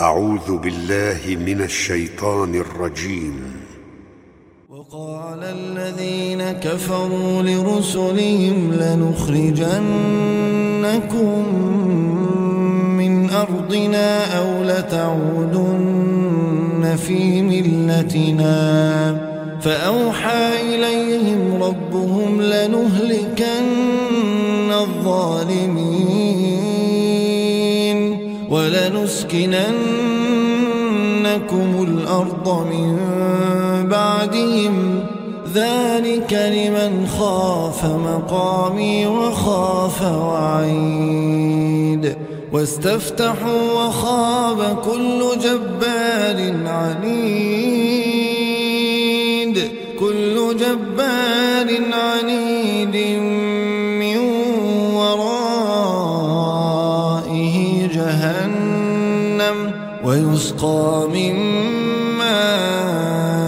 أعوذ بالله من الشيطان الرجيم. وقال الذين كفروا لرسلهم لنخرجنكم من أرضنا أو لتعودن في ملتنا. فأوحى إليهم ربهم لنهلكن الظالمين. ولنسكننكم الأرض من بعدهم. ذلك لمن خاف مقامي وخاف وعيد. واستفتحوا وخاب كل جبار عنيد. كل جبار عنيد. ويسقى من ماء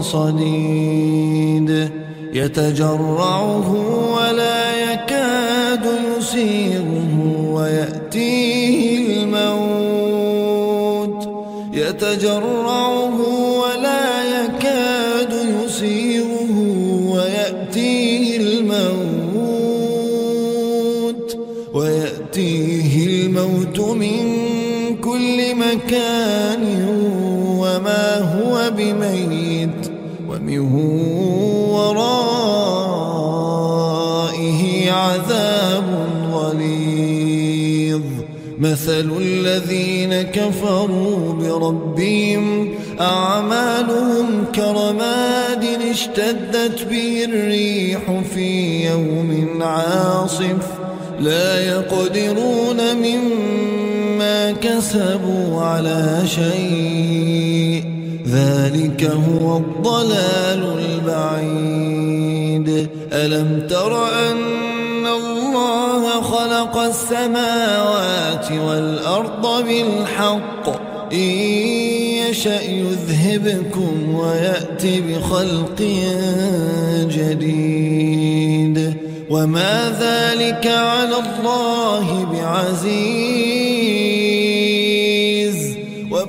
صديد. يتجرعه ولا يكاد يسيغه ويأتيه الموت. يتجرعه مكان وما هو بميت ومن ورائه عذاب غليظ. مثل الذين كفروا بربهم أعمالهم كرماد اشتدت به الريح في يوم عاصف. لا يقدرون مما كسبوا على شيء. ذلك هو الضلال البعيد. ألم تر أن الله خلق السماوات والأرض بالحق؟ إن يشأ يذهبكم ويأتي بخلق جديد. وما ذلك على الله بعزيز.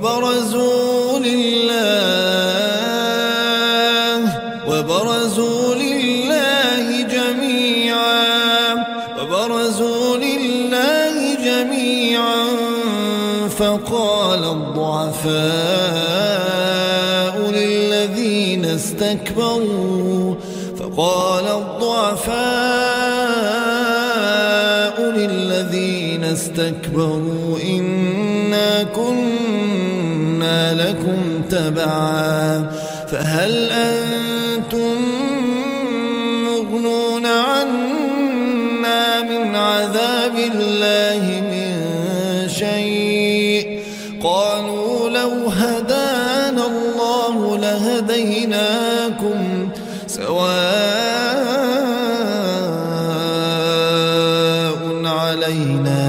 وبرزوا لله وبرزوا لله جميعا وبرزوا لله جميعا فقال الضعفاء للذين استكبروا فقال الضعفاء للذين استكبروا إنا لكم تبعا فهل أنتم مغنون عنا من عذاب الله من شيء؟ قالوا لو هدانا الله لهديناكم سواء علينا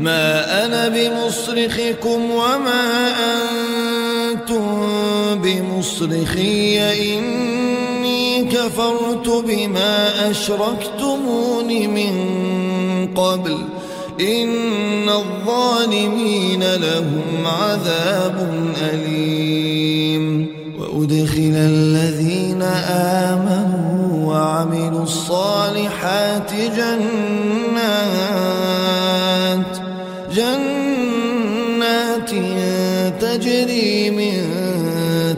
ما أنا بمصرخكم وما أنتم بمصرخي إني كفرت بما أشركتمون من قبل إن الظالمين لهم عذاب أليم وأدخل الذين آمنوا وعملوا الصالحات جنات تجري من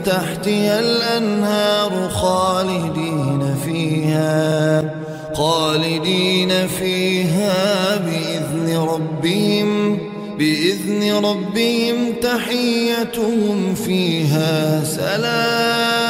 تحتها الأنهار خالدين فيها خالدين فيها بإذن ربهم بإذن ربهم تحيتهم فيها سلام.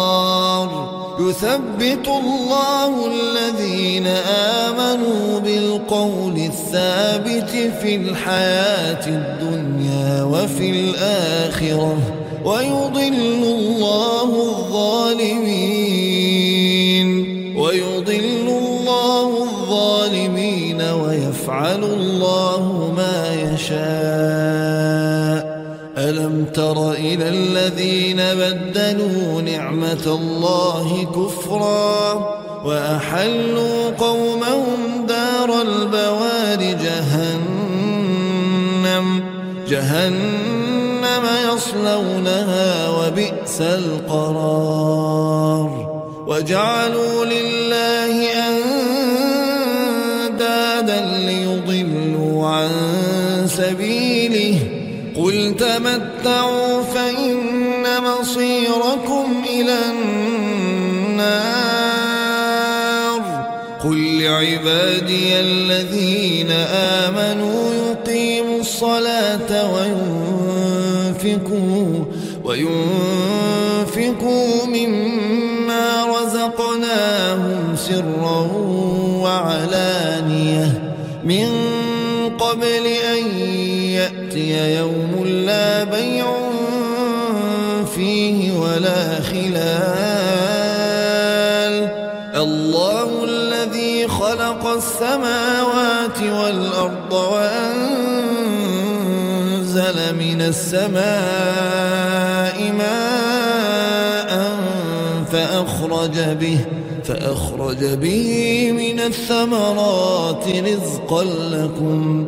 يثبت الله الذين آمنوا بالقول الثابت في الحياة الدنيا وفي الآخرة ويضل الله الظالمين ويضل الله الظالمين ويفعل الله ما يشاء. ألم تر إلى الذين بدلوا نعمة الله كفرا وأحلوا قومهم دار البوار جهنم. جهنم يصلونها وبئس القرار. وجعلوا لله أندادا ليضلوا عن سبيله. قل تمتعوا فإن مصيركم إلى النار. قل لعبادي الذين آمنوا يقيموا الصلاة وينفقوا وينفقوا مما رزقناهم سرا وعلانية. من قبل أن يأتي يوم لا بيع فيه ولا خلال. الله الذي خلق السماوات والأرض وأنزل من السماء ماء فأخرج به فأخرج به من الثمرات رزقا لكم.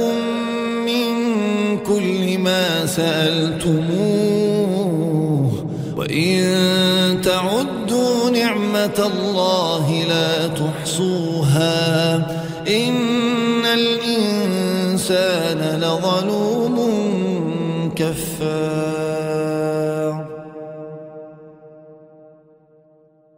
كل ما سألتموه. وإن تعدوا نعمة الله لا تحصوها. إن الإنسان لظلوم